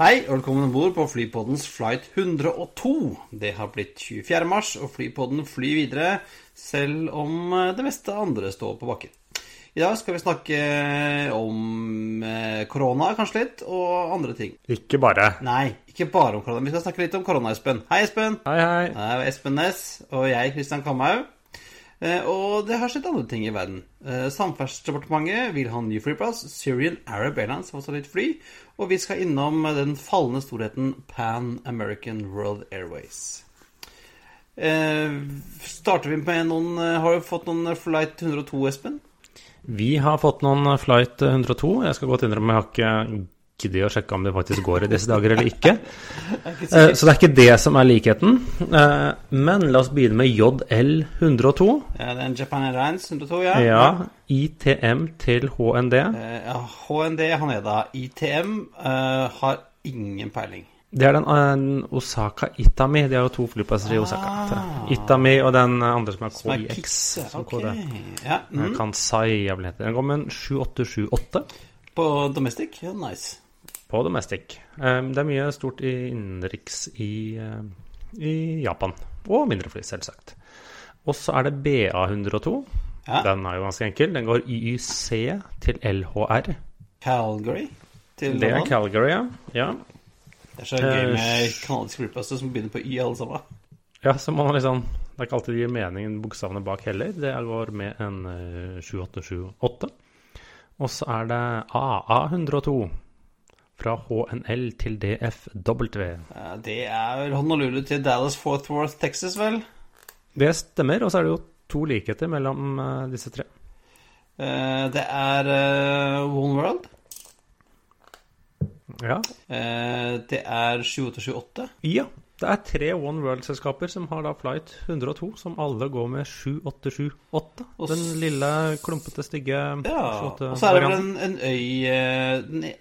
Hei, og velkommen om bord på Flypoddens flight 102. Det har blitt 24. mars, og Flypodden flyr videre, selv om eh, det meste andre står på bakken. I dag skal vi snakke om eh, korona, kanskje litt, og andre ting. Ikke bare. Nei, ikke bare om korona. Vi skal snakke litt om korona, Espen. Hei, Espen. Hei, hei. Det er Espen Næss og jeg, Kristian Kamhaug. Eh, Og det har skjedd andre ting i verden. Eh, Samferdselsdepartementet vil ha en ny flyplass. Syrian Arab Airlines har også litt fly. Og vi skal innom den fallende storheten Pan American World Airways. Eh, starter vi med noen Har du fått noen flight 102, Espen? Vi har fått noen flight 102. Jeg skal godt innrømme jeg har ikke giddet å sjekke om det faktisk går i disse dager eller ikke. Eh, Så det er ikke det som er likheten. Eh, Men la oss begynne med JL 102. Ja, det er en Japan Airlines 102, ja. Ja, ITM til HND. HND, ja, HND da ITM eh, har ingen peiling. Det er den eh, Osaka Itami. De har jo to flyplasser i Osaka. Ah. Itami og den andre som er er KIX. Som ok. kode. Ja, mm. Kansai, jeg vil hete. Den går med en 7878. På domestic? Ja, nice. På domestic. Eh, Det er mye stort i innenriks i, eh, i Japan. Og mindre fly, selvsagt. Og så er det BA102. Ja. Den er jo ganske enkel. Den går YYC til LHR. Calgary til Det er Calgary, ja. ja. Det er så gøy Eh, med kanadiske flyplasser som begynner på Y, alle sammen. Ja, så man liksom Det er ikke alltid det gir mening bokstavene bak heller. Det går med en eh, 7878. Og så er det AA102. Fra HNL til DFW. Det er Honolulu til Dallas Fort Worth, Texas, vel? Det stemmer. Og så er det jo to likheter mellom eh, disse tre. Eh, Det er eh, One World. Ja. Det er 7878. ja. Det er tre One World-selskaper som har da flight 102, som alle går med 7878. Og Den lille, klumpete, stygge Ja. Og så er det vel en, en øy eh, den I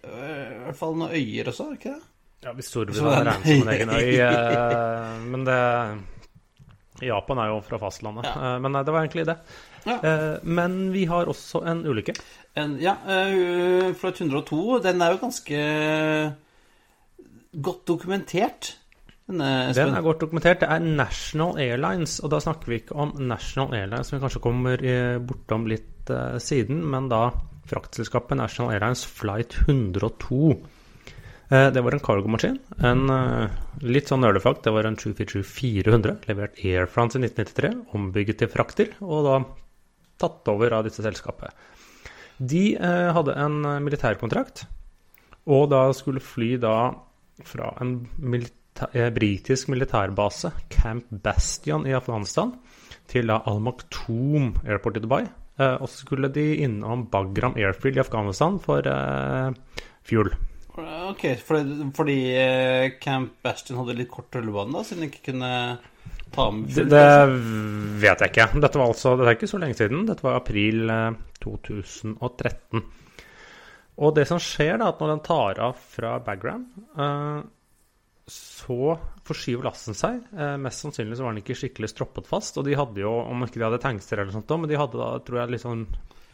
hvert fall noen øyer også, er det ikke det? Ja, hvis Storbritannia regnes som en egen øy. eh, Men det Japan er jo fra fastlandet. Ja. Eh, Men nei, det var egentlig det. Ja. Eh, Men vi har også en ulykke. En, ja, Flight 102, den er jo ganske godt dokumentert. Denne, Den er godt dokumentert. Det er National Airlines, og da snakker vi ikke om National Airlines, som vi kanskje kommer eh, bortom litt uh, siden, men da fraktselskapet National Airlines Flight 102. Uh, det var en cargomaskin. En uh, litt sånn nerdefakt. Det var en 747 400, levert Air France i 1993, ombygget til frakter, og da tatt over av disse selskapet. De eh, hadde en eh, militærkontrakt, og da skulle fly da fra en militær, eh, britisk militærbase, Camp Bastion i Afghanistan, til da Al Maktoum Airport i Dubai. Eh, og så skulle de innom Bagram Airfield i Afghanistan for eh, fuel. Ok, fordi, fordi eh, Camp Bastion hadde litt kort rullebane, da, siden de ikke kunne ta med Det, det vet jeg ikke. Dette var altså, det er ikke så lenge siden. Dette var april eh, 2013. Og det som skjer, da, at når den tar av fra Bagram, eh, så forskyver lasten seg. Eh, mest sannsynlig så var den ikke skikkelig stroppet fast. Og de hadde jo, om ikke de hadde tankster eller sånt, men de hadde da, tror jeg, litt sånn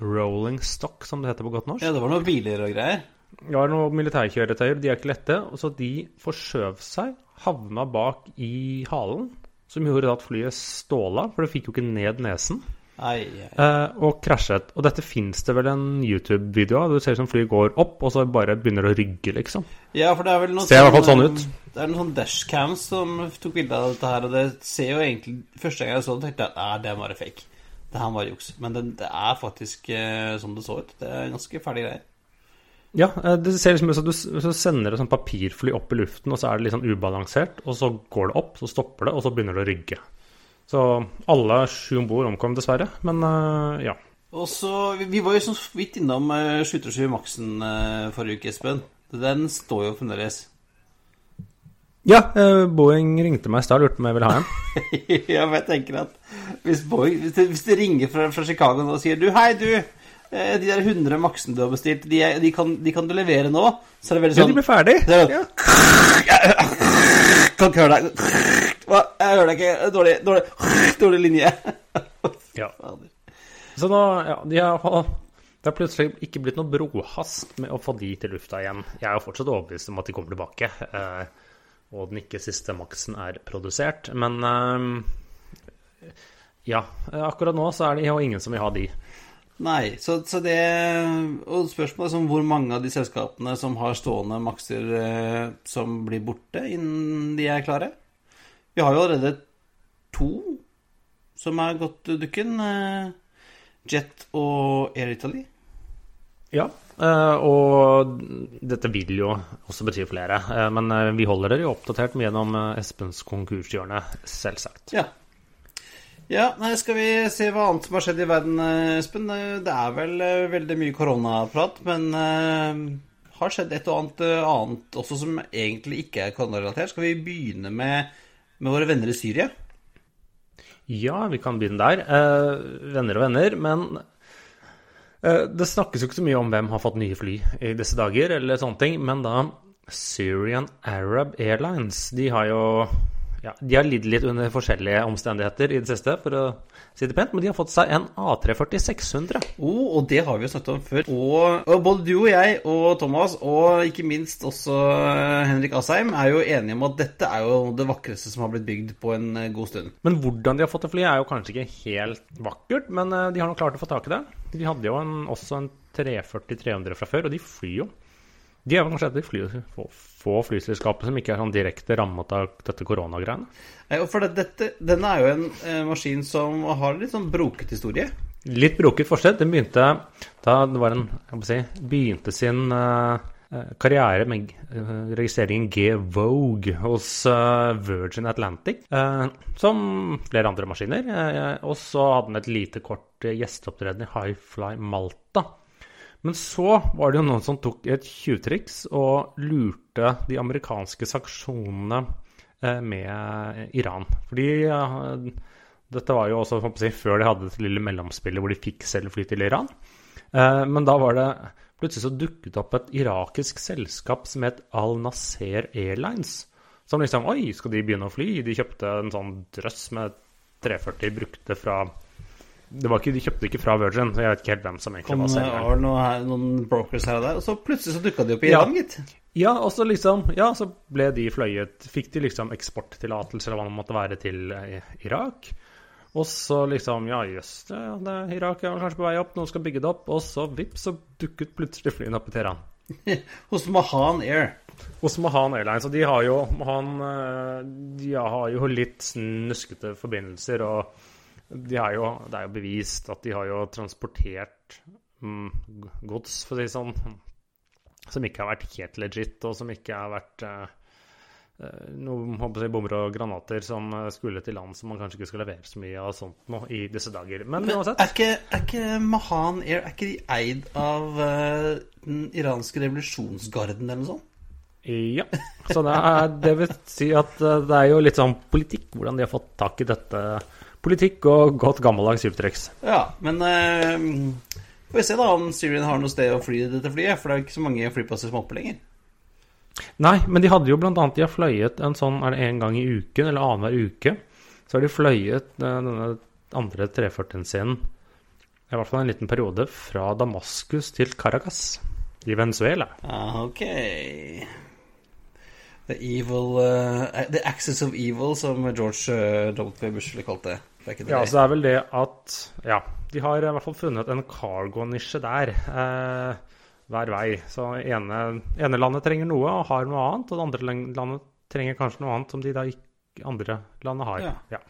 rolling stock, som det heter på godt norsk. Ja, det var noen biler og greier. Det var noen militærkjøretøyer, de er ikke lette. Og så de forskjøv seg, havna bak i halen, som gjorde at flyet ståla, for det fikk jo ikke ned nesen. Ai, ai. Eh, og krasjet. Og dette fins det vel en YouTube-video av? Du ser ut som flyet går opp, og så bare begynner å rygge, liksom. Ja, for det er vel noe Ser i hvert fall sånn ut. Det er noen sånn dashcams som tok bilde av dette her, og det ser jo egentlig Første gang jeg så det, tenkte jeg at "Nei, det var bare fake. Det her var juks. Men det, det er faktisk eh, sånn det så ut. Det er ganske ferdig greier. Ja, eh, det ser liksom ut som du så sender et sånt papirfly opp i luften, og så er det litt sånn ubalansert, og så går det opp, så stopper det, og så begynner det å rygge. Så alle sju om bord omkom dessverre, men eh, ja. Og så, vi, var jo så vidt innom uh, 737 Maxen uh, forrige uke, Espen. Den står jo fremdeles. Ja, eh, Boeing ringte meg i stad og lurte på om jeg ville ha en. ja, men jeg tenker at hvis, Boeing, hvis, det, hvis det ringer fra, fra Chicago og sier du, hei, du, eh, de der 100 Maxen du har bestilt, de, er- de, kan, de kan du levere nå? Så er det veldig sånn Ja, sånn de blir ferdig. Så, er sånn Kan ikke høre deg. Hva? Jeg hører deg ikke. Dårlig, dårlig, dårlig linje. Ja. Så nå, ja, de har, det har plutselig ikke blitt noe brohast med å få de til lufta igjen. Jeg er jo fortsatt overbevist om at de kommer tilbake, eh, og den ikke siste maksen er produsert. Men eh, ja, akkurat nå så er det jo ingen som vil ha de. Nei, så, så det Og spørsmålet er sånn hvor mange av de selskapene som har stående makser eh, som blir borte innen de er klare? Vi har jo allerede to som er gått dukken. Eh, Jet og Air Italy. Ja, eh, og dette vil jo også bety flere. eh, Men vi holder dere jo oppdatert gjennom Espens konkurshjørne, selvsagt. Ja. Ja, nei, Skal vi se hva annet som har skjedd i verden, Espen? Det er vel veldig mye koronaprat, men har skjedd et og annet, annet også som egentlig ikke er koronarelatert. Skal vi begynne med, med våre venner i Syria? Ja, vi kan begynne der. Eh, venner og venner, men eh, det snakkes jo ikke så mye om hvem har fått nye fly i disse dager, eller sånne ting, men da Syrian Arab Airlines, de har jo ja, de har lidd litt under forskjellige omstendigheter i det siste, for å si det pent, men de har fått seg en A340 600. Oh, og det har vi jo snakket om før. Og, og både du og jeg og Thomas, og ikke minst også eh, Henrik Asheim, er jo enige om at dette er jo det vakreste som har blitt bygd på en eh, god stund. Men hvordan de har fått det flyet, er jo kanskje ikke helt vakkert, men eh, de har nå klart å få tak i det. De hadde jo en, også en 340-300 fra før, og de flyr jo. De er vel kanskje et av de fly, få, få flyselskapene som ikke er sånn direkte rammet av dette koronagreiene. For det, dette, denne er jo en eh, maskin som har litt sånn broket historie. Litt broket forsett. Den begynte da det var en jeg må si, begynte sin eh, eh, karriere med eh, registreringen G Vogue hos eh, Virgin Atlantic, eh, som flere andre maskiner. Og så hadde den et lite kort gjesteopptreden i High Fly Malta. Men så var det jo noen som tok et tjuvtriks og lurte de amerikanske sanksjonene eh, med Iran. Fordi eh, dette var jo også si, før de hadde det lille mellomspillet hvor de fikk selv fly til Iran. Eh, men da var det plutselig så dukket opp et irakisk selskap som het Al Nasser Airlines. Som liksom Oi, skal de begynne å fly? De kjøpte en sånn drøss med 340 brukte fra ikke, De kjøpte ikke fra Virgin, så jeg vet ikke helt hvem som egentlig Kom var eh, selgeren. var noe her, noen brokers her og der, og så plutselig så dukka de opp i Ja. Gitt. Ja, og så liksom Ja, så ble de fløyet Fikk de liksom eksporttillatelse eller hva det måtte være til eh, Irak. Og så liksom Ja, jøss, Irak er kanskje på vei opp, noen skal bygge det opp. Og så vips, så dukket plutselig flyene opp i Teheran. Hos Mahan Air. Hos Mahan Airlines. Og de har jo Mahan eh, De har jo litt snuskete forbindelser, og de har jo Det er jo bevist at de har jo transportert mm, gods, for å si det sånn, som ikke har vært helt legit, og som ikke har vært eh, eh, noe håper jeg, bomber og granater som eh, skulle til land som man kanskje ikke skal levere så mye av sånt nå i disse dager. Men Men uansett er ikke, er ikke Mahan Air Er ikke de eid av uh, den iranske revolusjonsgarden eller noe sånt? Ja. Så det, er, det vil si at eh, det er jo litt sånn politikk, hvordan de har fått tak i dette. Politikk og godt gammeldags tjuvtriks. Ja, men uh, får vi se da om Syrian har noe sted å fly dette flyet, for det er ikke så mange flyplasser som er oppe lenger. Nei, men de hadde jo blant annet De har fløyet en sånn Er det en gang i uken, eller annenhver uke? Så har de fløyet eh, denne andre 340-en sin, i hvert fall en liten periode, fra Damaskus til Caracas i Venezuela. Ah, ok. The evil uh, The axis of evil, som George uh, W. Bush ville kalt det. The Ja, så det er vel det at Ja, de har i hvert fall funnet en cargo-nisje der. Eh, hver vei. Så ene, ene landet trenger noe og har noe annet, og det andre landet trenger kanskje noe annet som de da ikke andre landet har. Ja. Ja.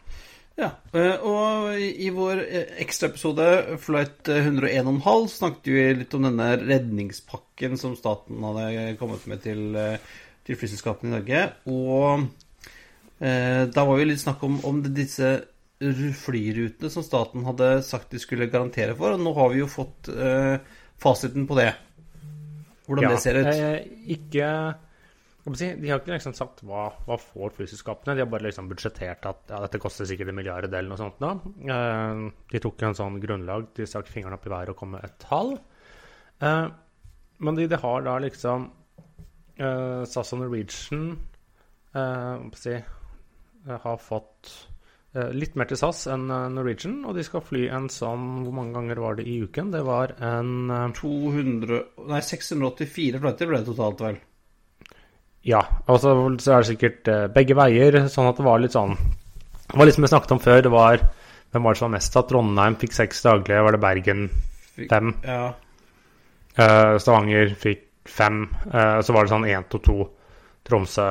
Ja, eh, og i vår eh, ekstraepisode, Flight eh, 101,5, snakket vi litt om denne redningspakken som staten hadde kommet med til, eh, til flyselskapene i Norge. Og eh, da var vi litt snakk om, om disse flyrutene som staten hadde sagt de skulle garantere for. Og nå har vi jo fått eh, fasiten på det. Hvordan ja, det ser ut. Eh, ikke si, De har ikke liksom sagt hva, hva får flyselskapene. De har bare liksom budsjettert at ja, dette koster sikkert en milliard eller noe sånt. Da. Eh, de tok en sånn grunnlag, de stakk fingrene opp i været og kom med et tall. Eh, men de, de, har da liksom eh, SAS og Norwegian eh, si, har fått litt mer til SAS enn eh, Norwegian, og de skal fly en sånn Hvor mange ganger var det i uken? Det var en 200 eh, Nei, 684 flighter ble det totalt, vel? Ja. Og så er det sikkert begge veier, sånn at det var litt sånn Det var litt som vi snakket om før. Det var Hvem var det som var mest At Trondheim fikk seks daglige. Var det Bergen fem? Ja. Stavanger fikk fem. så var det sånn én to to. Tromsø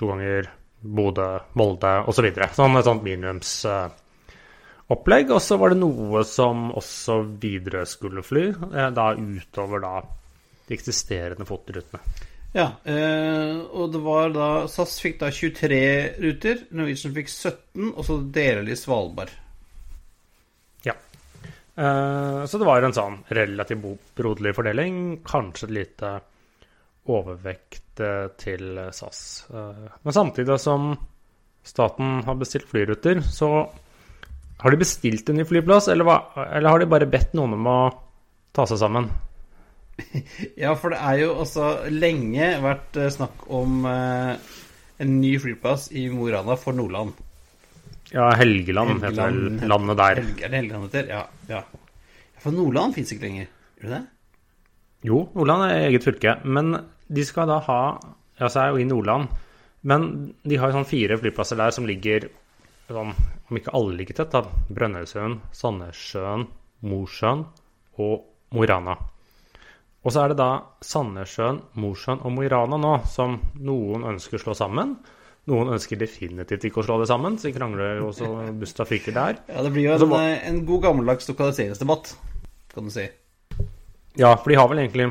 to ganger. Bodø, Molde osv. Så sånn et sånt minimumsopplegg. og så var det noe som også Widerøe skulle fly, eh, da utover da de eksisterende FOT-rutene. Ja, eh, og det var da SAS fikk da 23 ruter, Norwegian fikk 17, og så deler de Svalbard. Ja. Eh, så det var en sånn relativt broderlig fordeling. Kanskje et lite overvekt eh, til SAS. Eh, men samtidig som staten har bestilt flyruter, så har de bestilt en ny flyplass, eller, hva, eller har de bare bedt noen om å ta seg sammen? Ja, for det er jo også lenge vært eh, snakk om en ny flyplass i Mo i Rana for Nordland. Ja, Helgeland, Helgeland heter vel landet der. Helge, er det Helgeland heter? Ja, ja. For Nordland fins ikke lenger, gjør det det? Jo, Nordland er eget fylke. Men de skal da ha Altså, er jo i Nordland, men de har sånn fire flyplasser der som ligger sånn, om ikke alle ligger tett, da. Brønnøysund, Sandnessjøen, Mosjøen og Mo i Rana. Og så er det da Sandnessjøen, Mosjøen og Mo i Rana nå som noen ønsker å slå sammen. Noen ønsker definitivt ikke å slå det sammen, så de krangler jo så busta fyker der. Ja, det blir jo en, en god gammeldags lokaliseringsdebatt, kan du si. Ja, for de har vel egentlig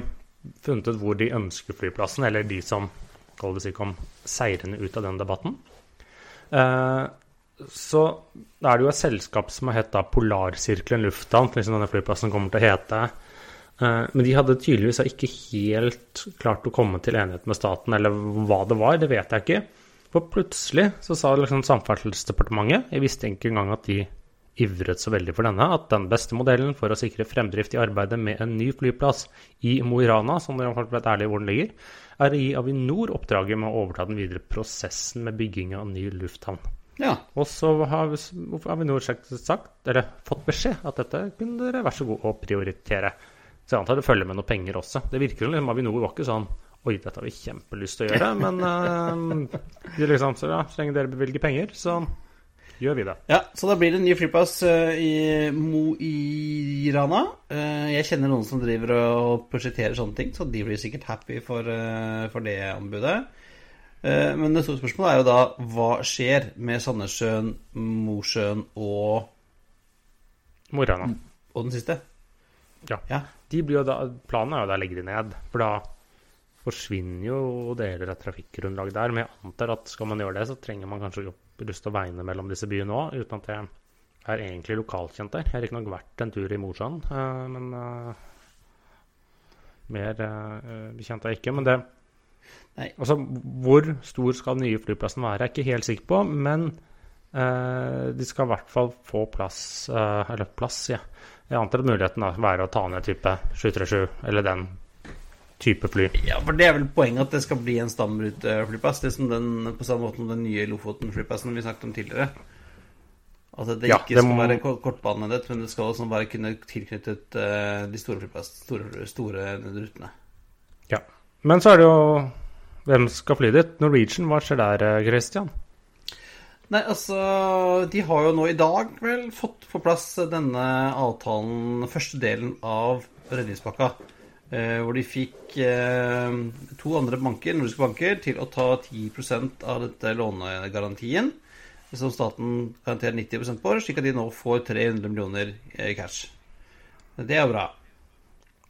funnet ut hvor de ønsker flyplassen, eller de som det kom seirende ut av den debatten. Eh, så er det jo et selskap som har hett Polarsirkelen lufthavn, liksom denne flyplassen kommer til å hete. Eh, men de hadde tydeligvis ikke helt klart å komme til enighet med staten, eller hva det var, det vet jeg ikke. For plutselig så sa liksom Samferdselsdepartementet Jeg visste ikke engang at de ivret så veldig for denne at den beste modellen for å sikre fremdrift i arbeidet med en ny flyplass i Mo i Rana, som dere har vært ærlige hvor den ligger, er å gi Avinor oppdraget med å overta den videre prosessen med bygging av ny lufthavn. Ja. Og så har Avinor sagt, eller fått beskjed at dette kunne dere være så god å prioritere. Så jeg antar det følger med noen penger også. Det virker som liksom, Avinor var ikke sånn Oi, dette har vi kjempelyst til å gjøre, men uh, liksom, så, ja, så lenge dere bevilger penger, så gjør vi det. Ja, så da blir det en ny flyplass uh, i Mo i Rana. Uh, jeg kjenner noen som driver og prosjekterer sånne ting, så de blir sikkert happy for, uh, for det anbudet. men det store spørsmålet er jo da hva skjer med Sandnessjøen, Mosjøen og Mo i Rana. Og den siste? Ja. ja. De da, planen er jo da å legge de ned. For da forsvinner jo deler av trafikkgrunnlaget der. Men jeg antar at skal man gjøre det, så trenger man kanskje opp å veine mellom disse byene òg, uten at jeg er egentlig lokalkjent der. Jeg har riktignok vært en tur i Mosjøen, uh, men uh, mer uh, bekjent er jeg ikke. Men det. Altså, hvor stor skal den nye flyplassen være, jeg er ikke helt sikker på. Men de skal i hvert fall få plass Eller plass, ja. Jeg antar at muligheten da være å ta ned type 737 eller den type fly. Ja, for det er vel poenget at det skal bli en stamruteflyplass. Det som den, på samme måte som den nye Lofoten-flyplassen vi snakket om tidligere. At det ja, ikke det skal være kortbanenett, men det skal også bare kunne tilknyttet uh, de store, flyplass, store, store rutene. Ja. Men så er det jo Hvem skal fly dit? Norwegian, hva skjer der, eh, Christian? Nei, altså De har jo nå i dag vel fått på plass denne avtalen, første delen av redningspakka. Eh, hvor de fikk eh, to andre banker, nordiske banker til å ta 10% av dette lånegarantien, som staten garanterer 90% på, slik at de nå får 300 millioner i cash. Det er bra.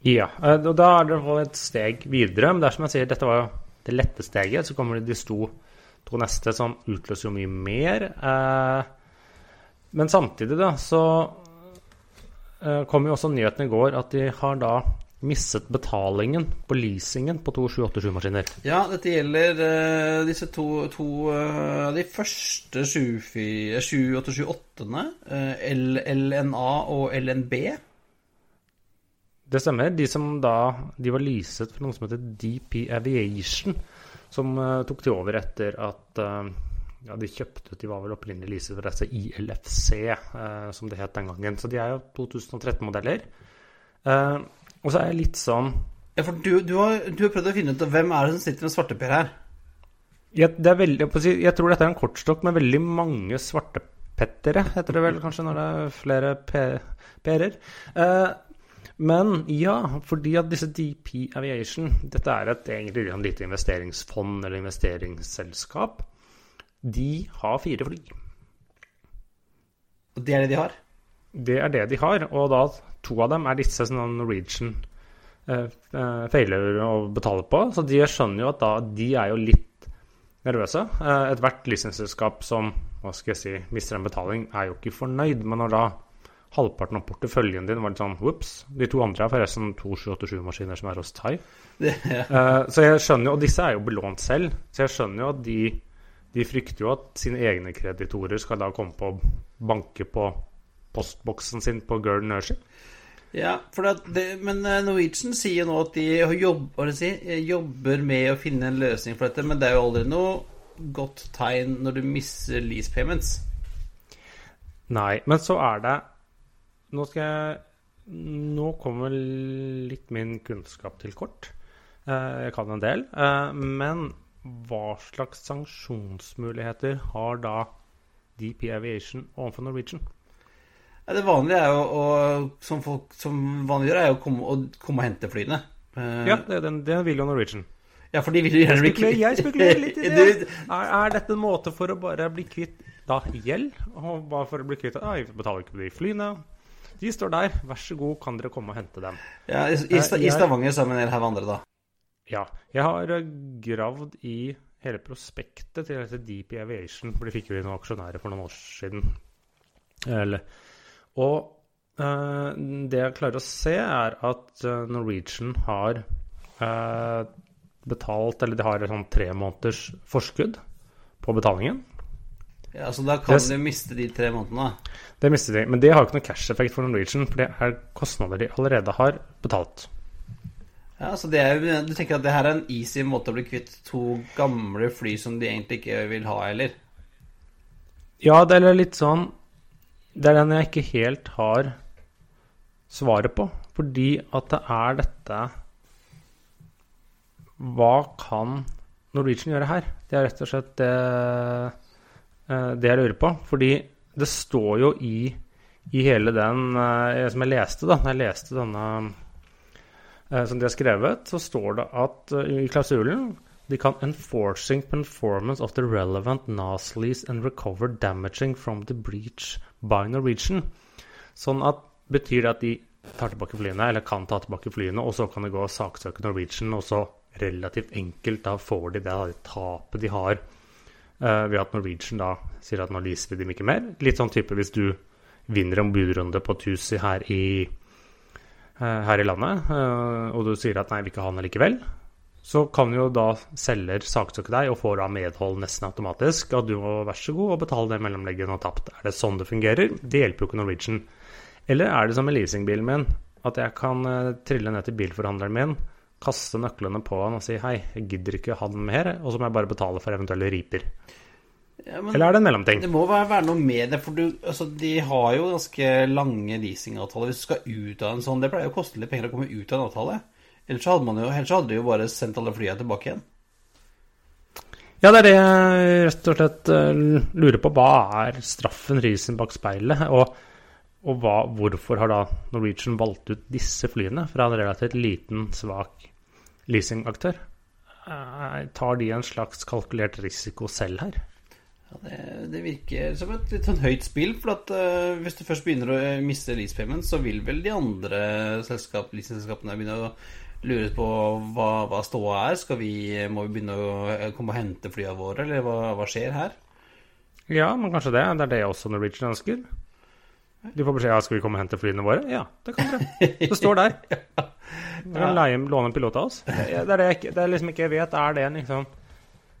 Ja, eh, og da er det et steg videre. Men det er som jeg sier, dette var jo det lette steget. Så kommer de to, to neste som utløser jo mye mer. Men samtidig, da, så kom jo også nyheten i går at de har da mistet betalingen på leasingen på to 787-maskiner. Ja, dette gjelder uh, disse to, to uh, De første 787-8-ene. Uh, LNA og LNB. Det stemmer. De som da De var leaset for noe som heter DP Aviation, som uh, tok de over etter at uh, ja, de kjøpte ut De var vel opprinnelig leaset for disse ILFC, uh, som det het den gangen. Så de er jo 2013-modeller. Og så er jeg litt sånn Ja, for du, du, har, du, har, prøvd å finne ut hvem er det som sitter med svarteper her? Jeg, veldig, jeg tror dette er en kortstokk med veldig mange svartepettere, heter det vel kanskje når det er flere p-er. Uh, men ja, fordi at disse DP Aviation Dette er et egentlig et lite investeringsfond eller investeringsselskap. De har fire fly. Og det er det de har? Det er det de har. Og da to av dem er disse som Norwegian eh, eh, feiler å betale på. Så de skjønner jo at da de er jo litt nervøse. Eh, Ethvert lisensselskap som hva skal jeg si, mister en betaling, er jo ikke fornøyd. Men når da halvparten av porteføljen din var litt sånn ops. De to andre er forresten to 787-maskiner som er hos Thai. uh, så jeg skjønner jo, Og disse er jo belånt selv, så jeg skjønner jo at de, de frykter jo at sine egne kreditorer skal da komme på å banke på postboksen sin på Girl Nursing. Ja, det, men eh, Norwegian sier nå at de jobber, si, jobber, med å finne en løsning for dette, men det er jo aldri noe godt tegn når du mister lease payments. Nei, men så er det nå skal jeg Nå kommer litt min kunnskap til kort. Eh, jeg kan en del. Eh, men hva slags sanksjonsmuligheter har da DP Aviation overfor Norwegian? Det vanlige er jo å, som folk som vanlig gjør, er å komme, å komme og hente flyene. Eh, ja, det, det, det vil jo Norwegian. Ja, for de vil jo gjerne bli Jeg spekulerer litt i det. Er, er, dette en måte for å bare bli kvitt da gjeld? Og bare for å bli kvitt Ja, Jeg betaler ikke på de flyene. De står der. Vær så god, kan dere komme og hente dem? Ja, I, i, i eh, Stavanger sammen med en her andre, da? Ja. Jeg har eh, gravd i hele prospektet til dette Deep Aviation, for de fikk jo inn noen aksjonærer for noen år siden. Og eh, det jeg klarer å se, er at Norwegian har eh, betalt Eller de har sånn tre måneders forskudd på betalingen. Ja, Så da kan det, de miste de tre månedene? Det mister de. Men det har ikke noen cash-effekt for Norwegian, for det er kostnader de allerede har betalt. Ja, så det er, Du tenker at det her er en easy måte å bli kvitt to gamle fly som de egentlig ikke vil ha, eller? Ja, det er litt sånn Det er den jeg ikke helt har svaret på. Fordi at det er dette Hva kan Norwegian gjøre her? Det er rett og slett det Eh, det jeg lurer på. Fordi det står jo i, i hele den uh, som jeg leste, da jeg leste denne uh, som de har skrevet, så står det at i klausulen de kan 'enforcing performance of the relevant NAS and recover damaging from the breach by Norwegian'. Sånn at betyr det at de tar tilbake flyene, eller kan ta tilbake flyene, og så kan det gå og saksøke Norwegian, og så relativt enkelt da får de det, tapet de har Uh, ved at Norwegian da sier at nå leaser vi dem ikke mer. Litt sånn type hvis du vinner en budrunde på Tusi her i, uh, her i landet, uh, og du sier at nei, vi ikke ha den likevel, så kan jo da selger saksøke deg og får da medhold nesten automatisk. At du må vær så god og betale det mellomlegget du har tapt. Er det sånn det fungerer? Det hjelper jo ikke Norwegian. Eller er det som med leasingbilen min, at jeg kan trille ned til bilforhandleren min, kaste nøklene på han og si hei, jeg gidder ikke ha den mer, og så må jeg bare betale for eventuelle riper. Ja, Eller er det en mellomting? Det må være noe med det, for du, altså, de har jo ganske lange leasingavtaler. Hvis du skal ut av en sånn Det pleier jo å koste litt penger å komme ut av en avtale. Ellers hadde man jo, ellers hadde de jo bare sendt alle flyene tilbake igjen. Ja, det er det jeg rett og slett uh, lurer på. Hva er straffen risen bak speilet? Og, og hva, hvorfor har da Norwegian valgt ut disse flyene fra en relativt liten, svak leasingaktør? Uh, tar de en slags kalkulert risiko selv her? Ja, det, det, virker som et litt sånn høyt spill. For at uh, hvis du først begynner å miste lease payment, så vil vel de andre leasingselskapene begynne å lure på hva, hva ståa er. Skal vi, må vi begynne å eh, komme og hente flyene våre, eller hva, hva, skjer her? Ja, men kanskje det. Det er det også Norwegian ønsker. De får beskjed ja, skal vi komme og hente flyene våre. Ja, det kan dere. Det står der. Dere kan leie, låne en pilot av oss. Det er det, jeg, det er liksom ikke jeg vet. Er det liksom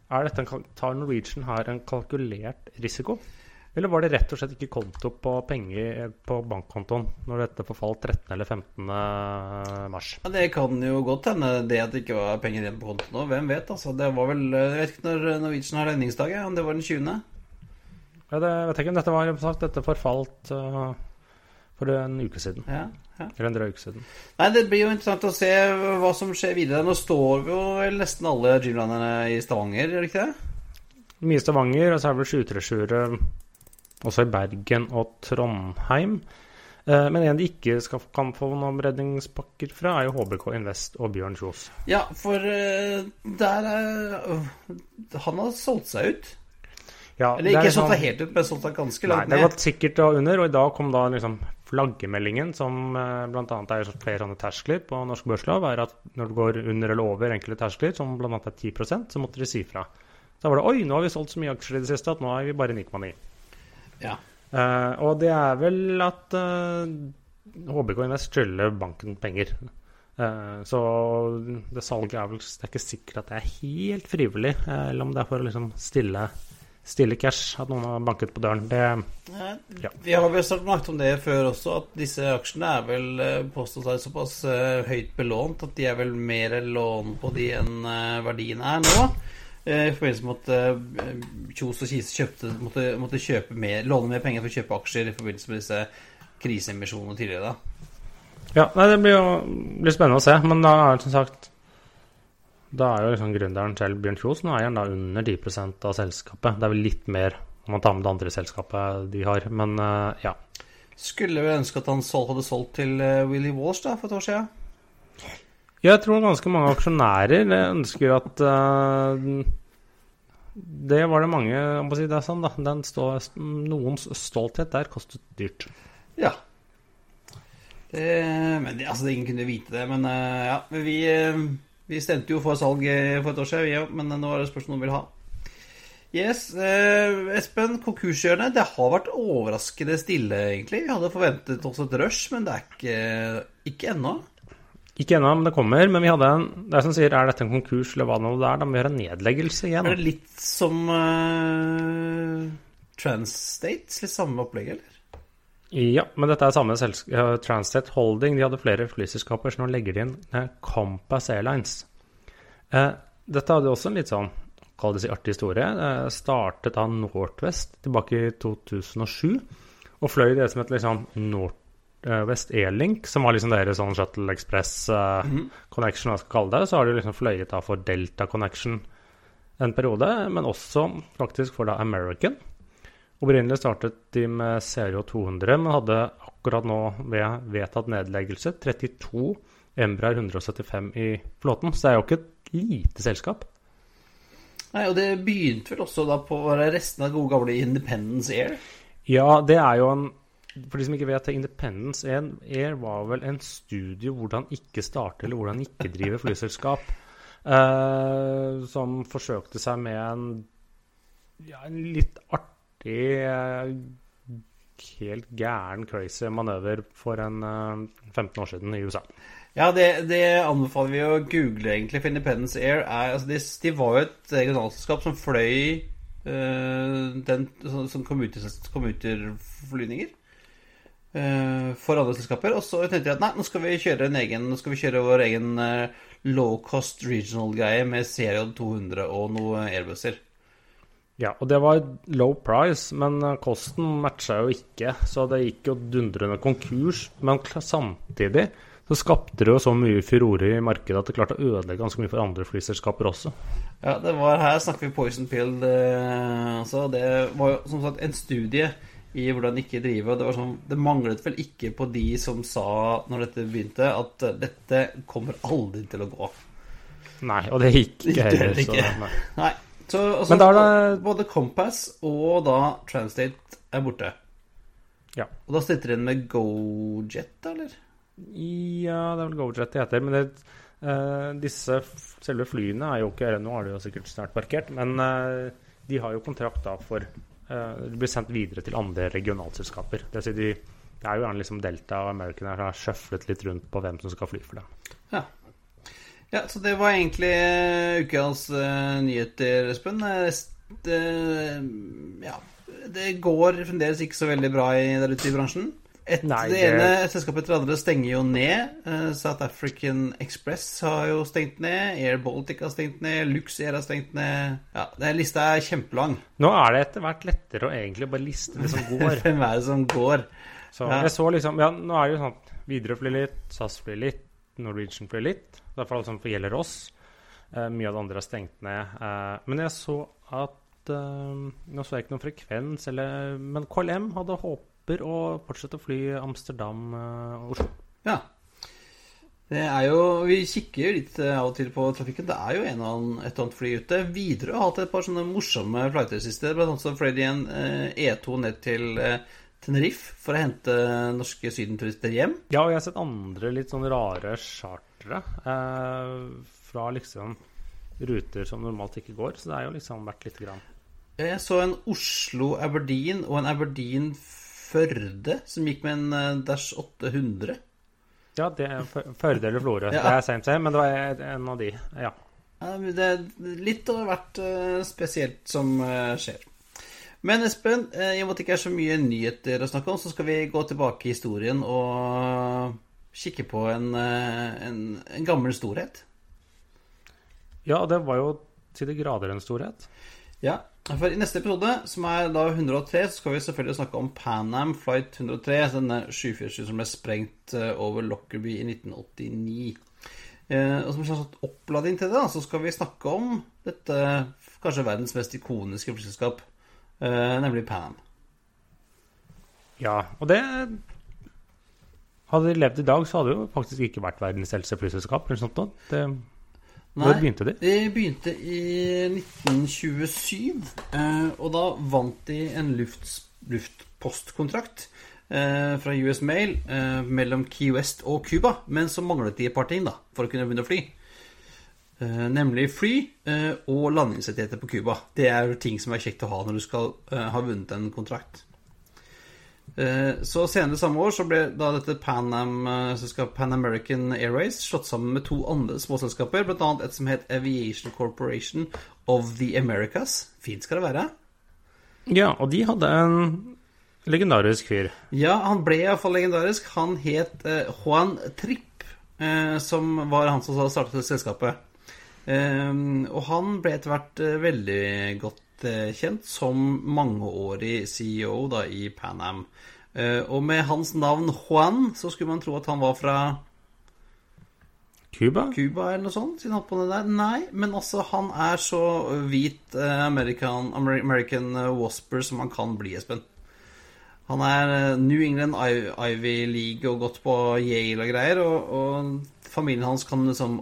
er dette en, Tar Norwegian her en kalkulert risiko? Eller var det rett og slett ikke konto på penger på bankkontoen når dette forfalt 13. eller 15. mars? Ja, Det kan jo godt hende det at det ikke var penger igjen på kontoen nå. Hvem vet, altså. Det var vel Jeg vet ikke når Norwegian har regningsdag, om det var den 20. Ja, det vet ikke om dette var sagt, dette forfalt uh, for en uke siden. Ja, ja. Eller en drøy uke siden. Nei, Det blir jo interessant å se hva som skjer videre. Nå står vi jo vel nesten alle gymlanderne i Stavanger, gjør det ikke det? Mye Stavanger, og så er det vel 737 også i Bergen og Trondheim. Eh, Men en de ikke skal, kan få noen redningspakker fra, er jo HBK Invest og Bjørn Kjos. Ja, for eh, der er Han har solgt seg ut. Ja, Eller er ikke solgt seg helt ut, men solgt seg ganske Nei, ned. det har gått sikkert da under, og i dag kom da liksom flaggemeldingen, som eh, bl.a. er flere sånne terskler på norsk børslov, er at når det går under eller over enkelte terskler, som bl.a. er 10% så måtte de si fra. Da var det Oi, nå har vi solgt så mye aksjer i det siste at nå er vi bare 9,9. Ja. Uh, og det er vel at uh, HBK Invest skylder banken penger. Uh, så det salget er vel Det er ikke sikkert at det er helt frivillig, eh, eller om det er for å liksom stille, stille cash at noen har banket på døren. Det, Ja. Vi har vel snakket om det før også, at disse aksjene er vel eh, påstått å være såpass eh, høyt belånt at de er vel mer lån på de enn eh, verdien er nå. Eh, I forbindelse med at eh, Kjos og Kise kjøpte, måtte, måtte kjøpe mer, låne mer penger for å kjøpe aksjer i forbindelse med disse kriseemisjonene tidligere. da. ja, nei, det blir jo blir spennende å se. Men da er det som sagt Da er jo liksom gründeren selv, Bjørn Kjos, nå eieren da under 10% av selskapet. Det er vel litt mer om man tar med det andre selskapet de har, men eh, ja. Skulle vel ønske at han hadde solgt til Willy Walsh da, for et år siden. Jeg tror ganske mange aksjonærer ønsker at eh, Det var det mange om må si det er sånn da, Den stå, Noens stolthet der kostet dyrt. Ja. Det, men det, altså, ingen kunne vite det. Men eh, ja, vi, eh, vi stemte jo for salg eh, for et år siden, òg. Men nå er det spørsmål om noen vil ha. Yes, eh, Espen, konkurshjørnet. Det har vært overraskende stille, egentlig. Vi hadde forventet oss et rush, men det er ikke, ikke ennå. Ikke ennå, men det kommer. Men vi hadde en Det er som sier, er dette en konkurs eller hva nå det er? Da må vi gjøre en nedleggelse igjen. Er det litt som uh, Transstates? Litt samme opplegg, eller? Ja, men dette er samme selskap, Transstate Holding. De hadde flere flyselskaper, så nå legger de inn eh, Compass Airlines. Eh, dette hadde også en litt sånn kall det si artig historie. Eh, startet av Northwest tilbake i 2007, og fløy det som et liksom Northwest Airlink, som var liksom deres sånn Shuttle Express eh, Connection, hva jeg skal kalle det. Så har de liksom fløyet da for Delta Connection en periode, men også faktisk for da American. Opprinnelig startet de med Serio 200, men hadde akkurat nå ved vedtatt nedleggelse 32 Embraer 175 i flåten. Så det er jo ikke et lite selskap. Nei, og det begynte vel også da på resten av gode gamle Independence Air. Ja, det er jo en For de som ikke vet det, Independence Air, var vel en studie hvordan ikke starte eller hvordan ikke drive flyselskap. Uh, som forsøkte seg med en, ja, en litt artig uh, Helt gæren, crazy manøver for en eh, 15 år siden i USA. Ja, det, det anbefaler vi å google, egentlig. For Independence Air er altså de, de var jo et regionalselskap som fløy øh, den som, commuter- commuterflyvninger for andre selskaper. Og så tenkte jeg at nei, nå skal vi kjøre en egen skal vi kjøre vår egen øh, low cost regional-greie med Serial 200 og noen airbusser. Ja, og det var low price, men eh, kosten matcha jo ikke, så det gikk jo dundrende konkurs. Men samtidig så skapte det jo så mye furore i markedet at det klarte å ødelegge ganske mye for andre flyselskaper også. Ja, det var her snakker vi poison pill. Det, altså, det var jo som sagt en studie i hvordan ikke drive. og Det, var sånn, det manglet vel ikke på de som sa når dette begynte, at eh, dette kommer aldri til å gå. Nei, og det gikk ikke heller. Så, nei. Nei. Så også, Men da er det- både Compass og da Translate er borte. Ja. Og da sitter den med GoJet, eller? ja, det er vel GoJet det heter. Men det, uh, disse selve flyene er jo ikke Nå har de jo sikkert snart parkert, men uh, de har jo kontrakt da for eh, De blir sendt videre til andre regionalselskaper. Det si de Det er jo gjerne liksom Delta og American Air har sjøflet litt rundt på hvem som skal fly for dem. Ja. ja, så det var egentlig eh, ukas uh, nyheter, Espen. Det, ja, det går fremdeles ikke så veldig bra i, der ute i bransjen. Et, Nei, det det- ene selskapet etter det andre stenger jo ned. Uh, South African Express har jo stengt ned. Air Baltic har stengt ned. Luxair har stengt ned. Ja, den lista er kjempelang. Nå er det etter hvert lettere å egentlig bare liste det som går. Hvem er det som går? Så Ja. jeg så liksom Ja, nå er det jo sånn at Widerøe flyr litt, SAS flyr litt, Norwegian flyr litt. I hvert fall det gjelder oss. Uh, mye av det andre er stengt ned. Uh, men jeg så at Nå så jeg ikke noen frekvens, eller, men KLM hadde håper å fortsette å fly Amsterdam-Oslo. Ja. Det er jo, Vi kikker jo litt eh, av og til på trafikken. Det er jo en og annen, et eller annet fly ute. Widerøe har hatt et par sånne morsomme flighter siste. Blant annet så fløy de en eh, E2 ned til eh, Tenerife for å hente norske sydenturister hjem. Ja, og jeg har sett andre litt sånn rare chartere eh, fra liksom ruter som normalt ikke går. Så det har jo liksom vært lite grann. Jeg så en Oslo-Aberdeen og en Aberdeen-Førde som gikk med en eh, Dash 800. Ja, det er Førde eller Florø. Ja. Det er same same, men det var en av de. Ja. Det er litt av hvert eh, spesielt som eh, skjer. Men Espen, i og med at det ikke er så mye nyheter å snakke om, så skal vi gå tilbake i historien og kikke på en, en, en gammel storhet. ja, det var jo til de grader en storhet. Ja, for I neste episode, som er da 103, så skal vi selvfølgelig snakke om Pan Am Flight 103. Denne 747 som ble sprengt eh, over Lockerby i 1989. Eh, og som en slags oppladning til det, så skal vi snakke om dette kanskje verdens mest ikoniske flyselskap, eh, nemlig Pan Am. Ja, og det Hadde de levd i dag, så hadde det jo faktisk ikke vært verdens eldste flyselskap. eller sånt noe. Det, hvor begynte de? De begynte i 1927, eh, og da vant de en luft, luftpostkontrakt eh, fra US Mail eh, mellom Key West og Cuba, men så manglet de et par ting da, for å kunne begynne å fly. Nemlig fly og landingsrettigheter på Cuba. Det er ting som er kjekt å ha når du skal ha vunnet en kontrakt. Eh, Så senere samme år så ble da dette Pan, Am, eh, Pan American Airways slått sammen med to andre småselskaper, bl.a. et som het Aviation Corporation of the Americas. Fint skal det være. Ja, og de hadde en legendarisk fyr. Ja, han ble iallfall legendarisk. Han het eh, Juan Tripp, som var han som startet selskapet. Eh, og han ble etter hvert eh, veldig godt eh, kjent som mangeårig CEO da, i Pan Am. Eh, og med hans navn Juan så skulle man tro at han var fra Cuba? Cuba eller noe sånt, siden han holdt på med det der. Nei, men altså, han er så hvit American, American Wasper som han kan bli, Espen. Han er New England Ivy League og gått på Yale og greier, og, og familien hans kan liksom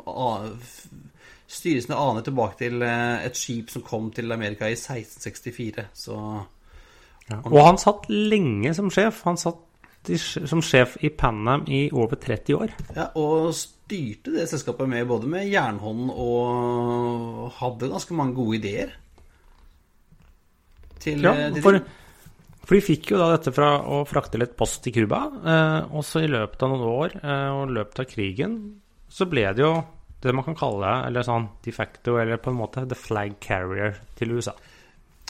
a- f- styre aner tilbake til eh, et skip som kom til Amerika i 1664, så Ja. Og han satt lenge som sjef. Han satt i, som sjef i Pan Am i over 30 år. Ja, og styrte det selskapet med både med jernhånd og hadde ganske mange gode ideer. Til, Ja, eh, for, for de fikk jo da dette fra å frakte litt post til Cuba. Eh, og så i løpet av noen år, eh, og i løpet av krigen, så ble det jo det man kan kalle eller sånn de facto, eller på en måte the flag carrier til USA.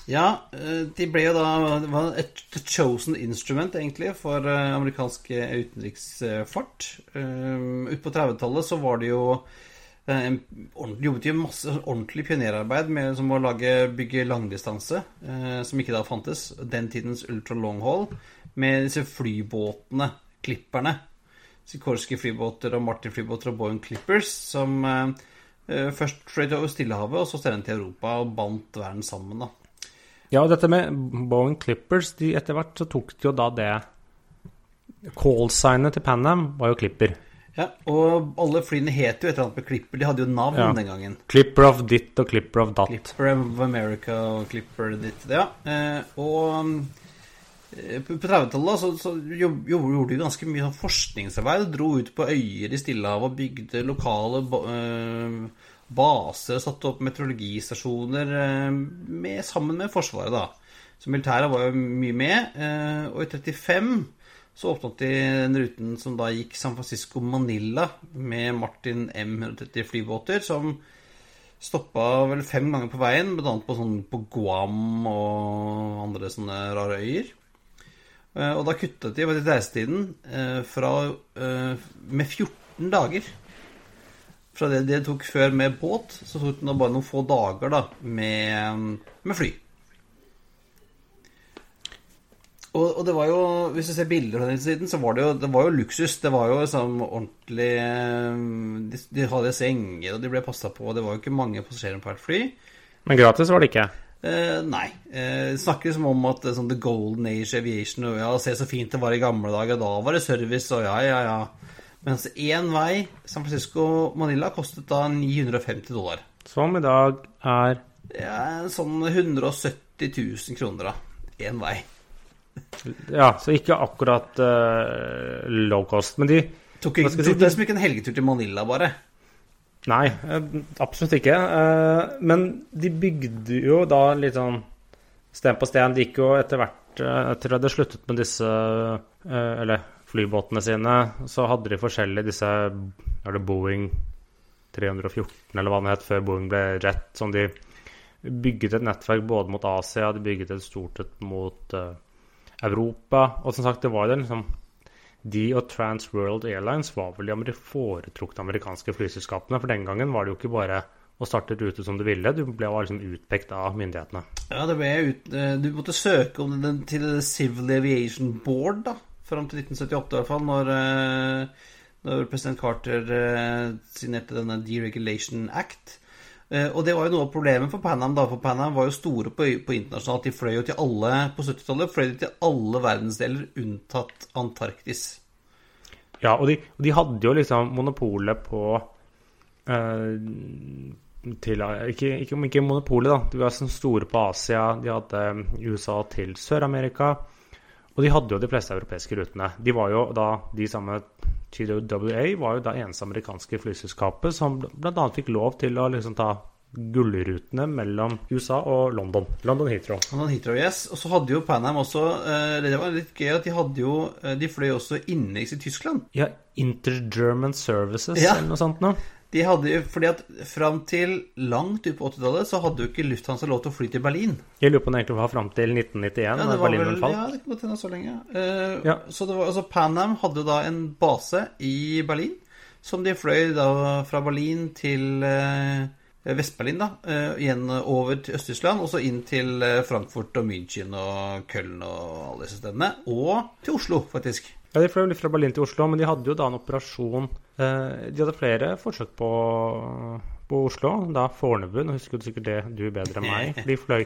Ja, eh, de ble jo da Det var et chosen instrument, egentlig, for eh, amerikansk eh, utenriksfart. Utpå 30-tallet så var det jo en jobbet jo masse ordentlig pionerarbeid med som å lage, bygge langdistanse, som ikke da fantes. Den tidens ultra long haul. Med disse flybåtene, klipperne. Sikorsky flybåter og Martin flybåter og Boeing Clippers, som eh, først fløy til Stillehavet, og så senere til Europa og bandt verden sammen, da. Ja, og dette med Boeing Clippers, de etter hvert så tok de jo da det Call-signet til Pan Am var jo Clipper. Ja, og alle flyene het jo et eller annet med Clipper. De hadde jo navn Ja. den gangen. Clipper of ditt og Clipper of datt. Clipper of America og Clipper ditt. Ja. Eh, og på på 30-tallet så, så jo- jo- gjorde de ganske mye sånn forskningsarbeid. Dro ut på øyer i Stillehavet og bygde lokale eh, baser. Satte opp meteorologistasjoner eh, med, sammen med Forsvaret, da. Så militæret var jo mye med. Eh, og i 35 så åpnet de den ruten som da gikk San Francisco-Manila med Martin M130 flybåter, som stoppa vel fem ganger på veien, bl.a. på, sånn, på Guam og andre sånne rare øyer. Eh, og da kuttet de reisetiden eh, fra, eh, med 14 dager. Fra det det tok før med båt, så tok det bare noen få dager da, med, med fly. Og, og, det var jo, hvis du ser bilder fra den siden, så var det jo, det var jo luksus. Det var jo liksom ordentlig De, de hadde senger, og de ble passa på. Det var jo ikke mange passasjerer på hvert fly. Men gratis var det ikke? Eh, nei. Eh, snakker som om at sånn The Golden Age Aviation og ja, se så fint det var i gamle dager, da var det service og ja, ja, ja. Mens én vei, San Francisco-Manila, kostet da 950 dollar. Som i dag er Ja, sånn 170 000 kroner, da. Én vei. Ja, så ikke akkurat uh, low cost. Men de Tok ikke, si, det som ikke en helgetur til Manila, bare. Nei, eh, absolutt ikke. Uh, men de bygde jo da litt sånn sten på sten. De gikk jo etter hvert uh, Etter at de sluttet med disse Eller flybåtene sine, så hadde de forskjellige disse Er det Boeing 314, eller hva det het, før Boeing ble rett. Sånn de bygget et nettverk både mot Asia, de bygget et stort et mot Europa. Og som sagt, det var jo liksom De og Trans World Airlines var vel de foretrukne amerikanske flyselskapene. For den gangen var det jo ikke bare å starte rute som du ville, du ble liksom utpekt av myndighetene. Ja, det ble ut, eh, du måtte søke om den til Civil Aviation Board, da. Fram til 1978 i hvert fall, når, eh, når president Carter eh, signerte denne Deregulation Act. Eh, og det var jo noe av problemet for Panam. da, For Panam var jo store på, på internasjonalt. De fløy jo til alle på 70-tallet fløy de til alle verdensdeler unntatt Antarktis. Ja, og de, de hadde jo liksom monopolet på eh, til, ikke, ikke, ikke monopolet, da. De var sånn store på Asia. De hadde USA til Sør-Amerika. Og de hadde jo de fleste europeiske rutene. De var jo da de samme TWA var jo da eneste amerikanske flyselskapet som bl.a. fikk lov til å liksom ta gullrutene mellom USA og London. London Heathrow. London Heathrow, yes. Og så hadde jo Panam også eh, Det var litt gøy at de hadde jo eh, De fløy også innenriks i Tyskland. Ja, Inter-German Services ja. eller noe sånt noe. De hadde jo, fordi at Fram til langt ut på 80-tallet så hadde jo ikke Lufthansa lov til å fly til Berlin. Jeg lurer på om det egentlig var fram til 1991, ja, da Berlinmuren falt. Ja, det kan godt hende så lenge. Uh, ja. Så det var, altså Pan Am hadde da en base i Berlin, som de fløy da fra Berlin til uh, Vest-Berlin, da. Uh, igjen over til Øst-Tyskland, og så inn til Frankfurt og München og Köln og alle disse stedene. Og til Oslo, faktisk. Ja, De fløy litt fra Berlin til Oslo, men de hadde jo da en operasjon De hadde flere forsøk på, på Oslo. Da Fornebu. Nå husker du sikkert det du bedre enn meg. De fløy,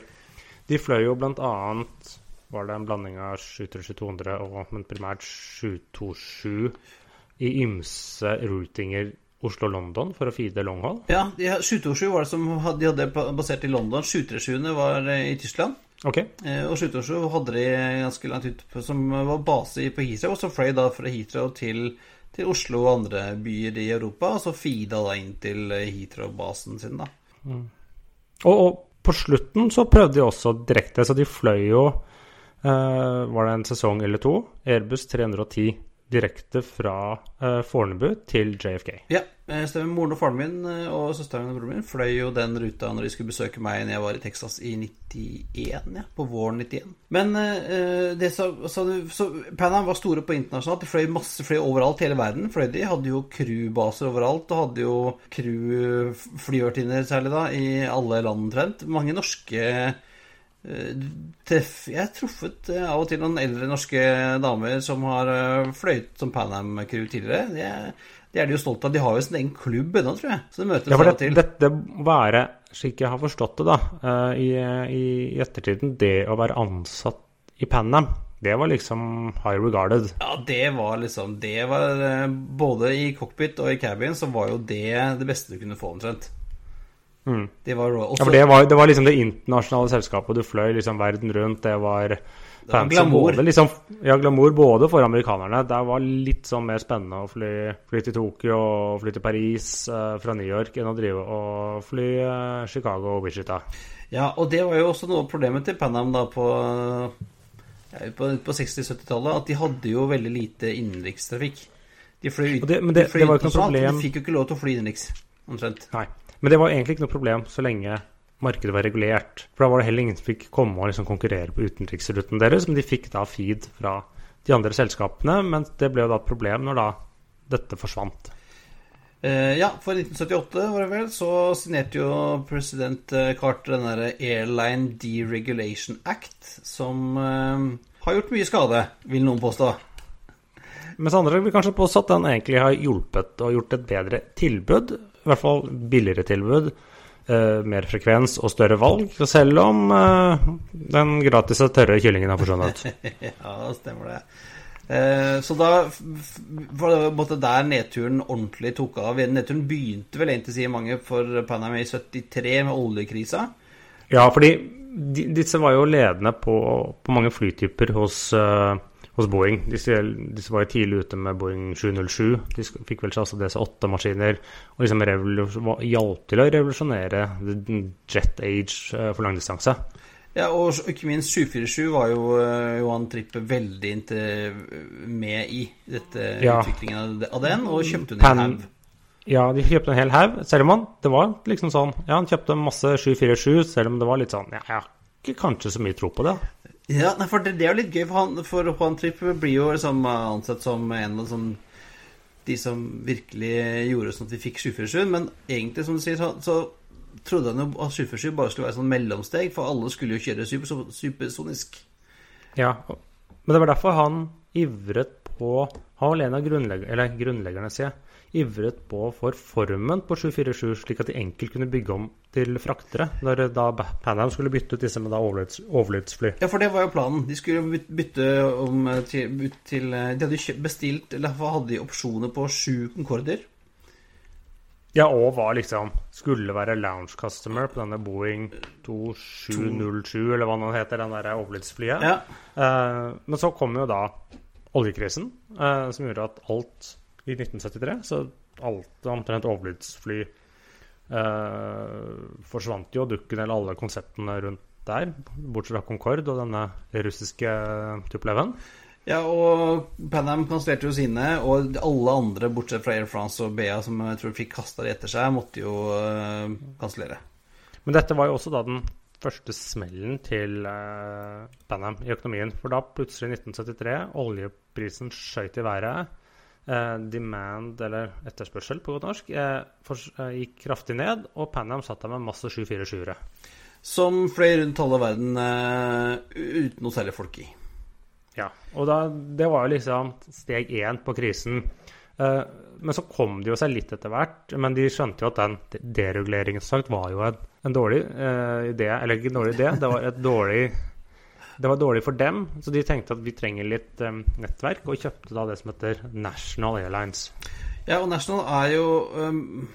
de fløy jo blant annet var det en blanding av 737-200 og men primært 727 i ymse routinger Oslo-London for å feede longhold? Ja, 727 var det som de hadde basert i London. 737 var i Tyskland. Okay. Eh, og Sluttårsjø hadde de ganske langt ut som var base på Heathrow. Og så fløy da fra Heathrow til, til, Oslo og andre byer i Europa. Og så feeda da inn til Heathrow-basen sin, da. Mm. Og, og, på slutten så prøvde de også direkte, så de fløy jo eh, Var det en sesong eller to? Airbus 310 direkte fra uh, Fornebu til JFK. Ja, stemmer. Moren og faren min eh, og søsteren og broren min fløy jo den ruta når de skulle besøke meg når jeg var i Texas i 91, ja, på våren 91. Men uh, det så, så, så Pan Am var store på internasjonalt. De fløy masse fløy overalt, hele verden. Fløy de hadde jo crewbaser overalt, og hadde jo crew-flyvertinner særlig da, i alle land omtrent. Mange norske Eh, jeg har truffet eh, av og til noen eldre norske damer som har eh, fløyet som Pan Am-crew tidligere. Det, det, er de jo stolte av. De har jo sin egen klubb ennå, tror jeg. Så de møter ja, det, Dette være, slik jeg har forstått det da, i, i, i ettertiden, det å være ansatt i Pan Am det var liksom high regarded. Ja, det var liksom Det var Både i cockpit og i cabin så var jo det det beste du kunne få, omtrent. Mm. Det var også... Ja, det var, det var, liksom det internasjonale selskapet. Du fløy liksom verden rundt. Det var, var glamour. Både, liksom, ja, glamour både for amerikanerne. Det var litt sånn mer spennende å fly, fly til Tokyo og fly til Paris uh, fra New York enn å drive og fly uh, Chicago og Wichita. Ja, og det var jo også noe av problemet til Panam da på ja, på, på 60-70-tallet at de hadde jo veldig lite innenrikstrafikk. De fløy ut, det- men det- de fløy det var ikke noe problem. De fikk jo ikke lov til å fly innenriks, omtrent. Nei. Men det var egentlig ikke noe problem så lenge markedet var regulert. For da var det heller ingen som fikk komme og liksom konkurrere på utenriksruten deres, men de fikk da feed fra de andre selskapene. Men det ble jo da et problem når da dette forsvant. Eh, ja, for 1978 var det vel, så signerte jo president eh, Carter den derre Airline Deregulation Act, som eh, har gjort mye skade, vil noen påstå. Mens andre vil kanskje påstå at den egentlig har hjulpet og gjort et bedre tilbud. I hvert fall billigere tilbud. Eh, mer frekvens og større valg. Selv om eh, den gratis og tørre kyllingen har forsvunnet. ja, det stemmer det. Eh, så da var det der nedturen ordentlig tok av. Nedturen begynte vel egentlig, sier mange, for Panama i 73 med oljekrisa. Ja, fordi de, disse var jo ledende på, på mange flytyper hos, eh, hos Boeing. Disse, disse var jo tidlig ute med Boeing 707. De fikk vel altså DC-8-maskiner og liksom hjalp til å revolusjonere jet age eh, for langdistanse. Ja, og ikke minst 747 var jo eh, Johan Trippe veldig med i dette Ja. utviklingen av den, og kjøpte en hel haug. Ja, de kjøpte en hel haug. Selv om han det var liksom sånn Ja, han kjøpte masse 747, selv om det var litt sånn Ja, jeg har ikke kanskje så mye tro på det. Ja, nei, for det, det er jo litt gøy, for, han, for Juan Tripp blir jo liksom ansett som en av sånn, de som virkelig gjorde sånn at vi fikk 747, men egentlig, som du sier, så, så trodde han jo at 747 bare skulle være sånn mellomsteg, for alle skulle jo kjøre super, supersonisk. Ja, men det var derfor han ivret på Han var en av grunnleggerne, eller grunnleggerne, sier jeg. Ivret på for formen på 747, slik at de enkelt kunne bygge om til fraktere. Når da Pan Am skulle bytte ut disse med da overlydsfly. Ja, for det var jo planen. De skulle bytte om eh, til, til eh, De hadde bestilt, eller hadde de opsjoner på sju Concorder. Ja, og var liksom Skulle være lounge customer på denne Boeing 2707, eller hva den heter, den der overlydsflyet. Ja. Eh, men så kom jo da oljekrisen, eh, som gjorde at alt i 1973, så alt omtrent overlydsfly eh, forsvant jo, dukken eller alle konseptene rundt der, bortsett fra Concorde og denne russiske Tupleven. Ja, og Pan Am kansellerte jo sine, og alle andre, bortsett fra Air France og BA, som jeg tror fikk kasta det etter seg, måtte jo eh, kansellere. Men dette var jo også da den første smellen til eh, Pan Am i økonomien. For da plutselig, i 1973, oljeprisen skjøt i været. Eh, demand, eller etterspørsel på godt norsk, eh, eh, gikk kraftig ned, og Pan Am satt der med masse 747-ere. Som fløy rundt halve verden uten noe særlig folk i. Ja, og da, det var jo liksom steg én på krisen. Eh, men så kom det jo seg litt etter hvert. Men de skjønte jo at den dereguleringen var jo en, en dårlig eh, idé. Eller ikke en dårlig idé, det var et dårlig det var dårlig for dem, så de tenkte at vi trenger litt um, nettverk, og kjøpte da det som heter National Airlines. Ja, og National er jo um,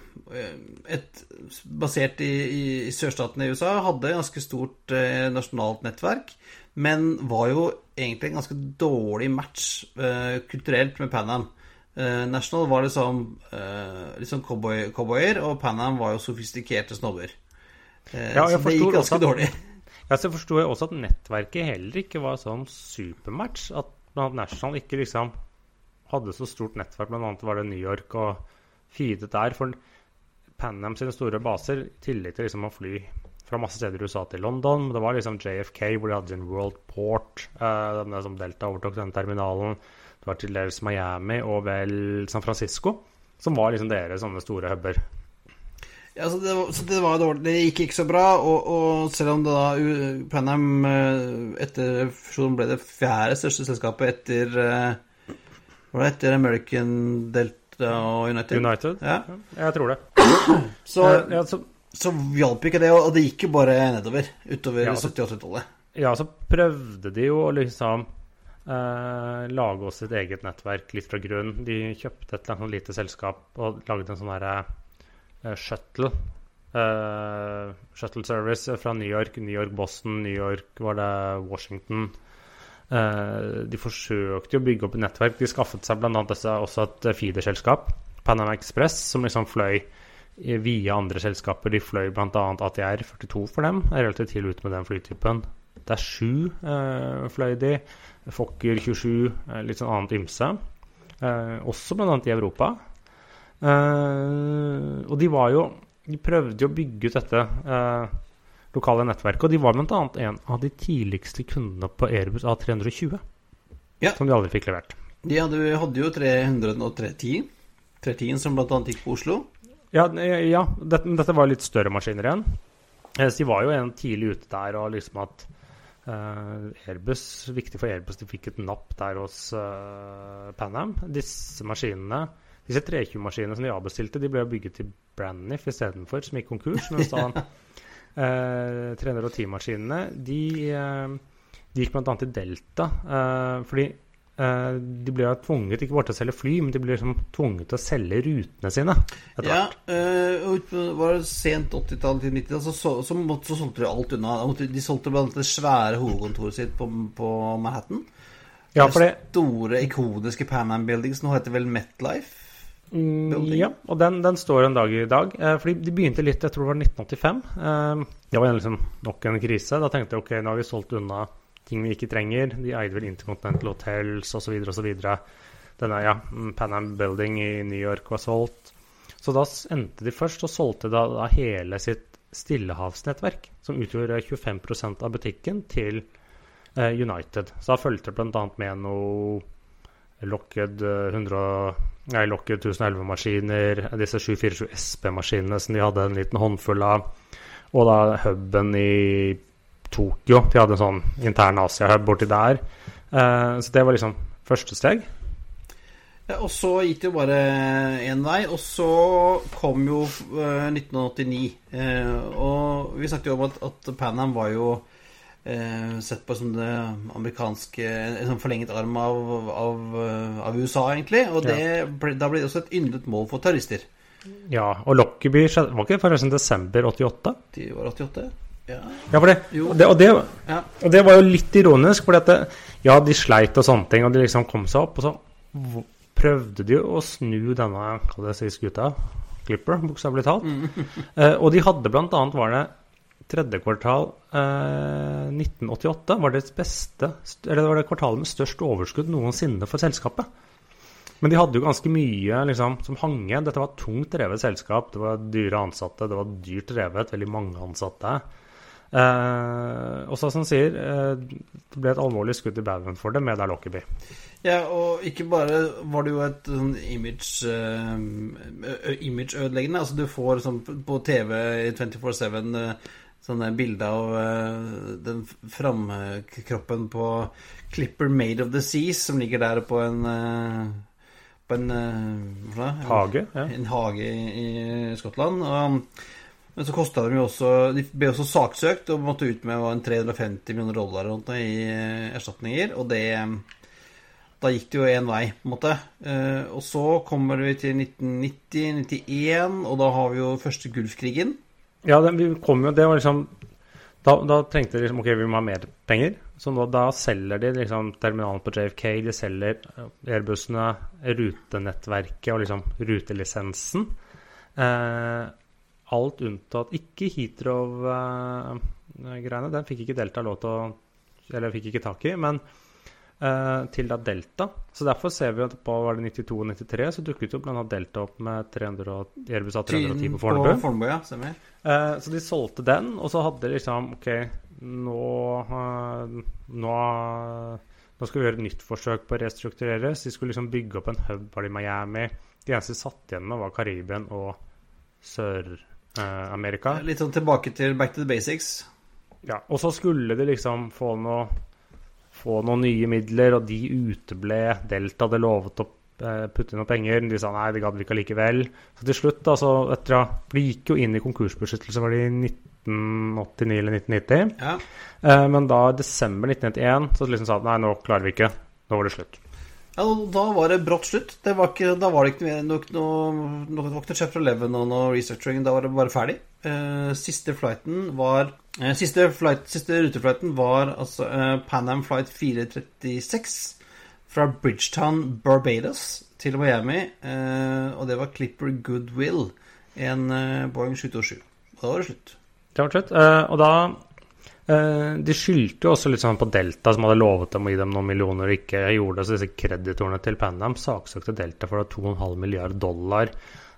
et Basert i, i sørstatene i USA, hadde ganske stort eh, nasjonalt nettverk, men var jo egentlig en ganske dårlig match eh, kulturelt med Pan Am. Eh, National var liksom, liksom cowboy, cowboyer, og Pan Am var jo sofistikerte snobber. Eh, Ja, så det gikk ganske at- dårlig. Ja, så forsto jeg også at nettverket heller ikke var sånn supermatch. At at National ikke liksom hadde så stort nettverk, blant annet var det New York og feedet der. For Pan Am sine store baser, i tillegg til liksom å fly fra masse steder i USA til London, det var liksom JFK, hvor de hadde sin World Port, eh, den som Delta overtok denne terminalen. Det var til dels Miami og vel San Francisco, som var liksom deres sånne store huber. Ja, så det, var, så det var dårlig. Det gikk ikke så bra, og, og selv om det da u- Pan Am eh, etter fusjonen ble det fjerde største selskapet etter hva Var det etter American Delta og United? United? Ja. Jeg tror det. Så, Eh, ja, så så hjalp ikke det, og det gikk jo bare nedover utover Ja, så- 70- og 80-tallet. Ja, så prøvde de jo å liksom eh, lage oss et eget nettverk litt fra grunn. De kjøpte et eller annet lite selskap og lagde en sånn derre eh, shuttle. Uh, shuttle service fra New York, New York, Boston, New York var det Washington. Uh, de forsøkte å bygge opp et nettverk. De skaffet seg bl.a. også et eh, feederselskap, Panama Express, som liksom fløy via andre selskaper. De fløy bl.a. ATR 42 for dem. Er relativt tidlig ute med den flytypen. Det er 7 eh, fløy de. Fokker 27, eh, litt sånn annet ymse. Eh, også bl.a. i Europa. Eh, og de var jo De prøvde jo å bygge ut dette eh, lokale nettverket, og de var bl.a. en av de tidligste kundene på Airbus A320. Ja. Som de aldri fikk levert. De hadde, hadde jo 310. 310 som bl.a. gikk på Oslo. Ja, eh, ja dette, dette var litt større maskiner igjen. Så de var jo en tidlig ute der, og liksom at Uh, Airbus, viktig for Airbus, de fikk et napp der hos uh, Pan Am. Disse maskinene, disse 320-maskinene som de avbestilte, de ble bygget til Braniff istedenfor, som gikk konkurs. Mens da eh, 310-maskinene, de, eh, de gikk bl.a. til Delta. eh, fordi eh, de ble tvunget ikke bare til å selge fly, men de ble liksom tvunget til å selge rutene sine. Ja, hvert. øh, og var det sent 80-tall til 90-tall, så, så, så, så solgte de alt unna. De solgte annet det svære hovedkontoret sitt på, på Manhattan. Ja, for det, Store, ikoniske Pan Am Buildings. Nå heter det vel Metlife. Mm, building. ja, og den, den står en dag i dag. Eh, fordi de begynte litt, jeg tror det var 1985. Eh, det var liksom nok en krise. Da tenkte jeg ok, nå har vi solgt unna ting vi ikke trenger. De eide vel Intercontinental Hotels osv. osv. Denne ja, mm, Pan Am Building i New York var solgt. Så da endte de først og solgte da, da hele sitt stillehavsnettverk, som utgjorde 25% av butikken, til eh, United. Så da fulgte det bl.a. med noe Lockheed eh, 100, nei, Locked 1011-maskiner, disse 747 SP-maskinene som de hadde en liten håndfull av, og da huben i Tokyo. De hadde en sånn intern Asia-hub borti der. Eh, så det var liksom første steg. Ja, og så gikk det jo bare én vei, og så kom jo øh, 1989. Eh, og vi snakket jo om at, at Pan Am var jo eh, sett på som det amerikanske En sånn forlenget arm av, av, øh, av USA, egentlig. Og det ja. da ble det også et yndet mål for terrorister. Ja, og skjedde, var ikke forresten desember 88? De var 88? Ja. Ja, for det, og det, og det, og det var jo litt ironisk, for ja, de sleit og sånne ting, og de liksom kom seg opp, og så prøvde de å snu denne, hva det sier skuta, Clipper, bokstavelig talt. Eh, og de hadde blant annet, var det tredje kvartal eh, 1988, var det beste, eller det var det kvartalet med størst overskudd noensinne for selskapet. Men de hadde jo ganske mye liksom, som hang igjen. Dette var et tungt drevet selskap. Det var dyre ansatte, det var dyrt drevet, veldig mange ansatte. Eh, og så som han sier, eh, det ble et alvorlig skudd i baugen for det med der Lockerby. Ja, og ikke bare var det jo et sånn image uh, imageødeleggende. Altså du får sånn på TV i 24-7 eh, sånne bilder av eh, den framkroppen på Clipper Made of the Seas som ligger der på en eh, på en da? Hage. Ja. en hage i, i Skottland. Og, men så kosta de jo også De ble også saksøkt og måtte ut med en 350 millioner dollar i erstatninger. Og det Da gikk det jo én vei, på en måte. Og så kommer vi til 1990-91, og da har vi jo første Gulfkrigen. Ja, det, vi kom jo, det var liksom da, da trengte de liksom Ok, vi må ha mer penger. Så da, da selger de liksom terminalen på JFK, de selger eh, Airbussene, rutenettverket og liksom rutelisensen. Eh, alt unntatt ikke Heathrow-greiene. Den fikk ikke Delta lov til å Eller fikk ikke tak i. Men eh, til da Delta. Så derfor ser vi at på var det 92 og 93 så dukket jo blant annet Delta opp med 300, Airbus A310 på Fornebu. På Fornebu, ja, stemmer. Eh, så de solgte den, og så hadde de liksom Ok, nå, uh, nå Nå skal vi gjøre et nytt forsøk på å restruktureres. De skulle liksom bygge opp en hub var det i Miami. De eneste de satt igjen med, var Karibien og Sør-Amerika. Litt sånn tilbake til back to the basics. Ja, og så skulle de liksom få noe få noen nye midler, og de uteble. Delta hadde lovet å eh, putte inn noen penger. De sa nei, det gadd vi ikke allikevel. Så til slutt, altså, etter å For de gikk jo inn i konkursbeskyttelse, var det i 1989 eller 1990. Ja. Eh, men da i desember 1991 så liksom sa de nei, nå klarer vi ikke. Nå var det slutt. Ja, Da var det brått slutt. Det var ikke, da var det ikke noe, noe, noe, noe chapter 11 og noe researching. Da var det bare ferdig. Eh, siste flighten var eh, siste, flight, siste ruteflighten var altså eh, Pan Am Flight 436 fra Bridgetown, Barbados til Miami. Eh, og det var Clipper Goodwill, en eh, Boeing 727. Da var det slutt. Det var slutt. Eh, og da de skyldte jo også litt sånn på Delta, som hadde lovet dem å gi dem noen millioner og ikke gjorde det. Så disse kreditorene til Pan Am saksøkte Delta for 2,5 milliard dollar.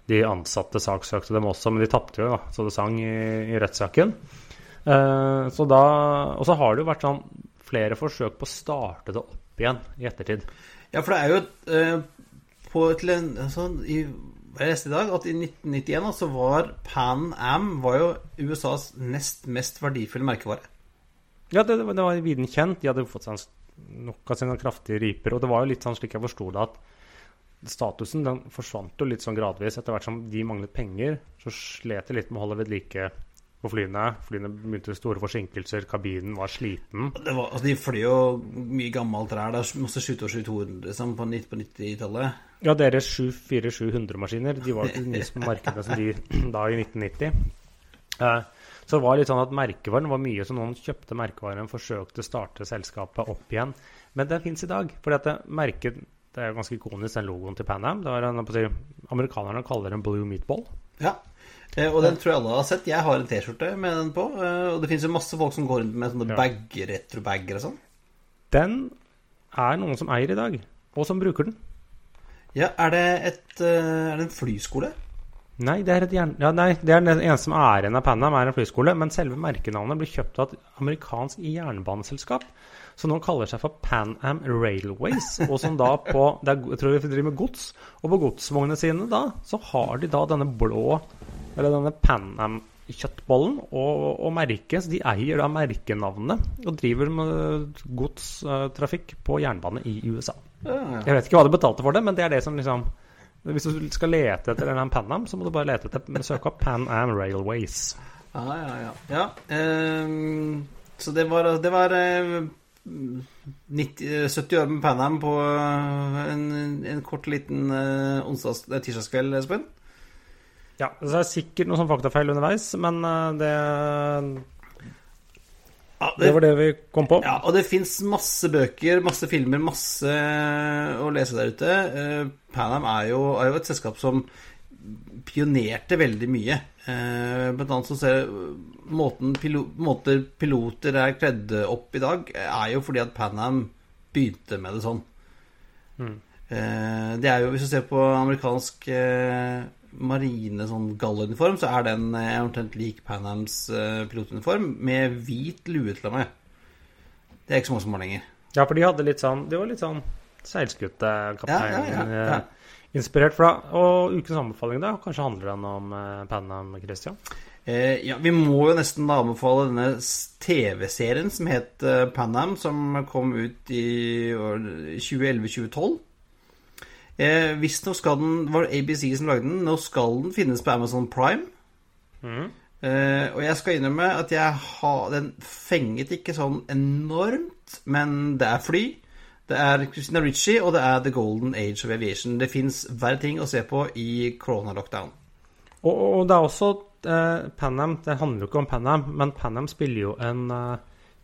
De ansatte saksøkte dem også, men de tapte jo, da, så det sang i, i rettssaken. Eh, så da, og så har det jo vært sånn flere forsøk på å starte det opp igjen i ettertid. Ja, for det er jo et, på til en, altså, i, Jeg leste i dag at i 1991 altså, var Pan Am var jo USAs nest mest verdifulle merkevare. Ja, det, det var viden kjent. De hadde fått seg nok av sine kraftige riper. Og det var jo litt sånn slik jeg forsto det, at statusen den forsvant jo litt sånn gradvis. Etter hvert som de manglet penger, så slet de litt med å holde ved like på flyene. Flyene begynte store forsinkelser, kabinen var sliten. Det var, altså, de fløy jo mye gammelt trær. Det er masse 727-200 liksom, på 90-tallet. Ja, deres 74700-maskiner de var ikke nye nye markedet som de da i 1990. Eh, så det var litt sånn at merkevaren var mye, så noen kjøpte merkevaren, forsøkte å starte selskapet opp igjen. Men den fins i dag. fordi at det, merket, det er ganske ikonisk, den logoen til Pan Am. Det var en, si, amerikanerne kaller den blue meatball. Ja, og den tror jeg alle har sett. Jeg har en T-skjorte med den på. Eh, og det fins jo masse folk som går rundt med sånne Ja. bager, retrobager og sånn. Den er noen som eier i dag, og som bruker den. Ja, er det, et, eh, er det en flyskole? Nei, det er, et ja, nei, det er den eneste som er igjen av Pan Am, er en flyskole. Men selve merkenavnet blir kjøpt av et amerikansk jernbaneselskap. Som nå kaller seg for Pan Am Railways. Og som da på det er, Jeg tror de driver med gods. Og på godsvognene sine da, så har de da denne blå Eller denne Pan Am-kjøttbollen og, og merket. Så de eier da merkenavnet og driver med godstrafikk på jernbane i USA. Jeg vet ikke hva de betalte for det, men det er det som liksom Hvis du skal lete etter en Pan Am, så må du bare lete etter søke opp Pan Am Railways. Ja, ja, ja. ja um, så det var, det var eh, 90, eh, 70 år med Pan Am på eh, en, en kort, liten eh, onsdags, eh, tirsdagskveld, Espen. Ja, så det er sikkert noen sånn faktafeil underveis, men det, Ja, det var det vi kom på. Ja, og det fins masse bøker, masse filmer, masse å lese der ute. Panam Pan Am er jo, er jo et selskap som pionerte veldig mye. Blant annet så ser måten pilo, måter piloter er kledd opp i dag, er jo fordi at Pan Am begynte med det sånn. Eh, Det er jo, Hvis du ser på amerikansk eh, marine sånn galluniform, så er den eh, omtrent lik Pan Ams eh, pilotuniform med hvit lue til og med. Det er ikke så mange som har lenger. Ja, for de hadde litt sånn De var litt sånn seilskutekaptein Ja, ja, ja, ja. inspirert fra. Og ukens anbefaling, da? Kanskje handler den om eh, Pan Am, Christian? Eh, ja, Vi må jo nesten da anbefale denne TV-serien som het Panam, Pan Am, som kom ut i 2011-2012. Eh, Visstnok skal den Det var ABC som lagde den. Nå skal den finnes på Amazon Prime. Eh, og jeg skal innrømme at jeg har, den fenget ikke sånn enormt, men det er fly. Det er Christina Ritchie, og det er The Golden Age of Aviation. Det fins verre ting å se på i corona-lockdown. Og, og det er også eh, Pan Am Det handler jo ikke om Pan Am, men Pan Am spiller jo en eh,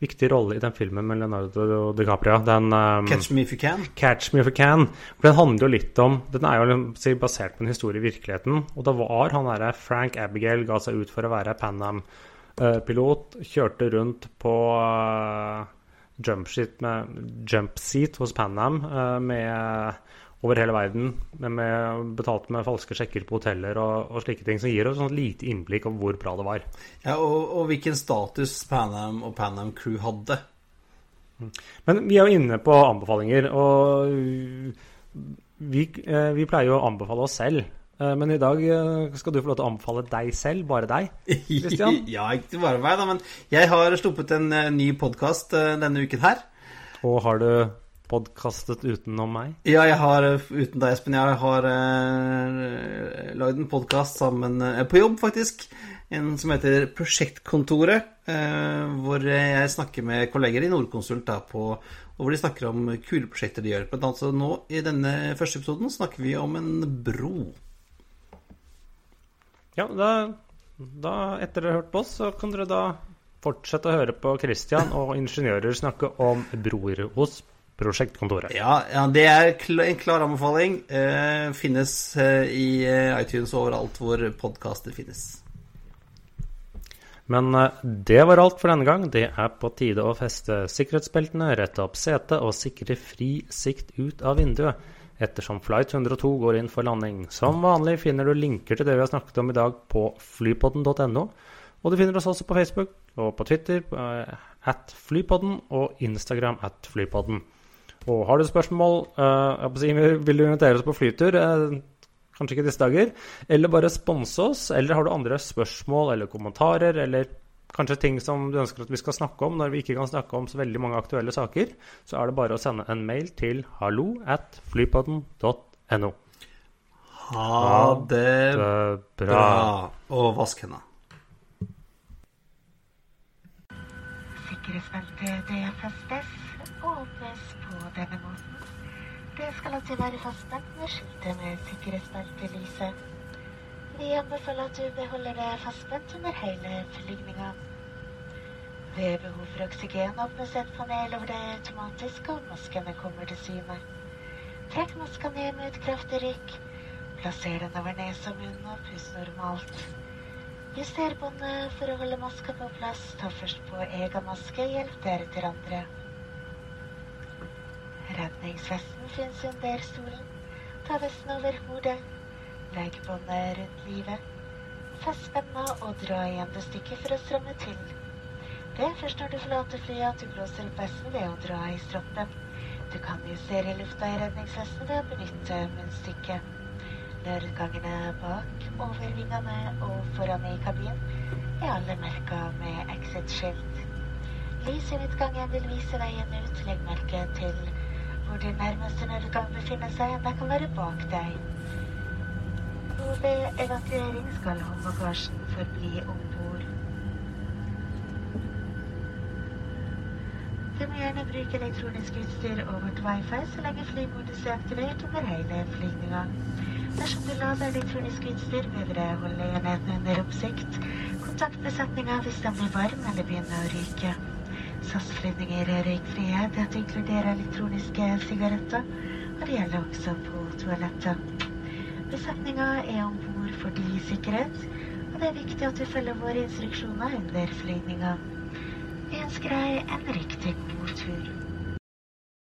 viktig rolle i den filmen med Leonardo DiCaprio. Den um, Catch me if you can. Catch Me If You Can. For den handler jo litt om Den er jo liksom, si, basert på en historie i virkeligheten. Og da var han derre Frank Abigail ga seg ut for å være Pan Am-pilot. Kjørte rundt på uh, jumpseat med jumpseat hos Pan Am eh, med over hele verden. Med, betalt med falske sjekker på hoteller og, og slike ting. Som gir oss sånn lite innblikk om hvor bra det var. Ja, og, og hvilken status Pan Am og Pan Am Crew hadde. Men vi er jo inne på anbefalinger, og vi, eh, vi pleier jo å anbefale oss selv. Eh, Men i dag eh, skal du få lov til å anbefale deg selv, bare deg. Christian? ja, ikke bare meg, da, men jeg har sluppet en ny podkast denne uken her. Og har du podkastet utenom meg? Ja, jeg har, eh, uten deg, Espen, jeg har uh, lagd en podkast sammen eh, på jobb, faktisk. En som heter Prosjektkontoret. eh, hvor jeg snakker med kolleger i Nordkonsult da, på, hvor de snakker om kule prosjekter de gjør. Blant annet så nå i denne første episoden snakker vi om en bro. Ja, da, da etter dere har hørt på oss, så kan dere da fortsette å høre på Christian og ingeniører snakke om broer hos prosjektkontoret. Ja, ja det er en klar anbefaling. Eh, finnes eh, i eh, iTunes og overalt hvor podkaster finnes. Men det var alt for denne gang. Det er på tide å feste sikkerhetsbeltene, rette opp setet og sikre fri sikt ut av vinduet. Ettersom Flight 102 går inn for landing. Som vanlig finner du linker til det vi har snakket om i dag på flypodden.no. Og du finner oss også på Facebook og på Twitter at flypodden og Instagram at flypodden. Og har du spørsmål, uh, vil du invitere oss på flytur? Uh, kanskje ikke disse dager. Eller bare sponse oss. Eller har du andre spørsmål eller kommentarer eller kanskje ting som du ønsker at vi skal snakke om når vi ikke kan snakke om så veldig mange aktuelle saker, så er det bare å sende en mail til hallo at flypodden.no. Ha det bra. bra. Og vask hendene. Sikkerhetsbeltet det festes åpnes på denne måten. Det skal alltid være fastspent med skiltet med sikkerhetsbeltelyset. Vi anbefaler at du beholder det fastspent under hele flygninga. Ved behov for oksygen åpnes et panel over det automatisk, og maskene kommer til syne. Trekk maska ned med et kraftig rykk. Plasser den over nese og munn, og pust normalt. Juster båndet for å holde maska på plass. Ta først på egen maske, hjelp deretter andre. Redningsvesten fins under solen Ta vesten over hodet. Legg båndet rundt livet. Fest spenna og dra igjen det stykket for å stramme til. Det er først når du forlater flyet at du blåser opp vesten ved å dra i stroppen. Du kan justere lufta i redningsvesten ved å benytte munnstykket. Nødutgangene bak, over vingene og foran i kabinen er alle merka med exit-skilt. Lys i midtgangen vil vise veien ut. Legg merke til hvor din nærmeste nødutgang befinner seg. Det kan være bak deg. Og ved evakuering skal håndbagasjen forbli om bord. Du må gjerne bruke elektronisk utstyr og vårt wifi så lenge flymodus er aktivert over hele flygninga. Dersom du lader elektronisk utstyr, vil det holde enheten under oppsikt. Kontakt besetninga hvis den blir varm eller begynner å ryke. SAS-flyvninger er røykfrie. Dette inkluderer elektroniske sigaretter, og det gjelder også på toalettet. Besetninga er om bord fordi sikkerhet, og det er viktig at du følger våre instruksjoner under flygninga. Vi ønsker deg en riktig god tur.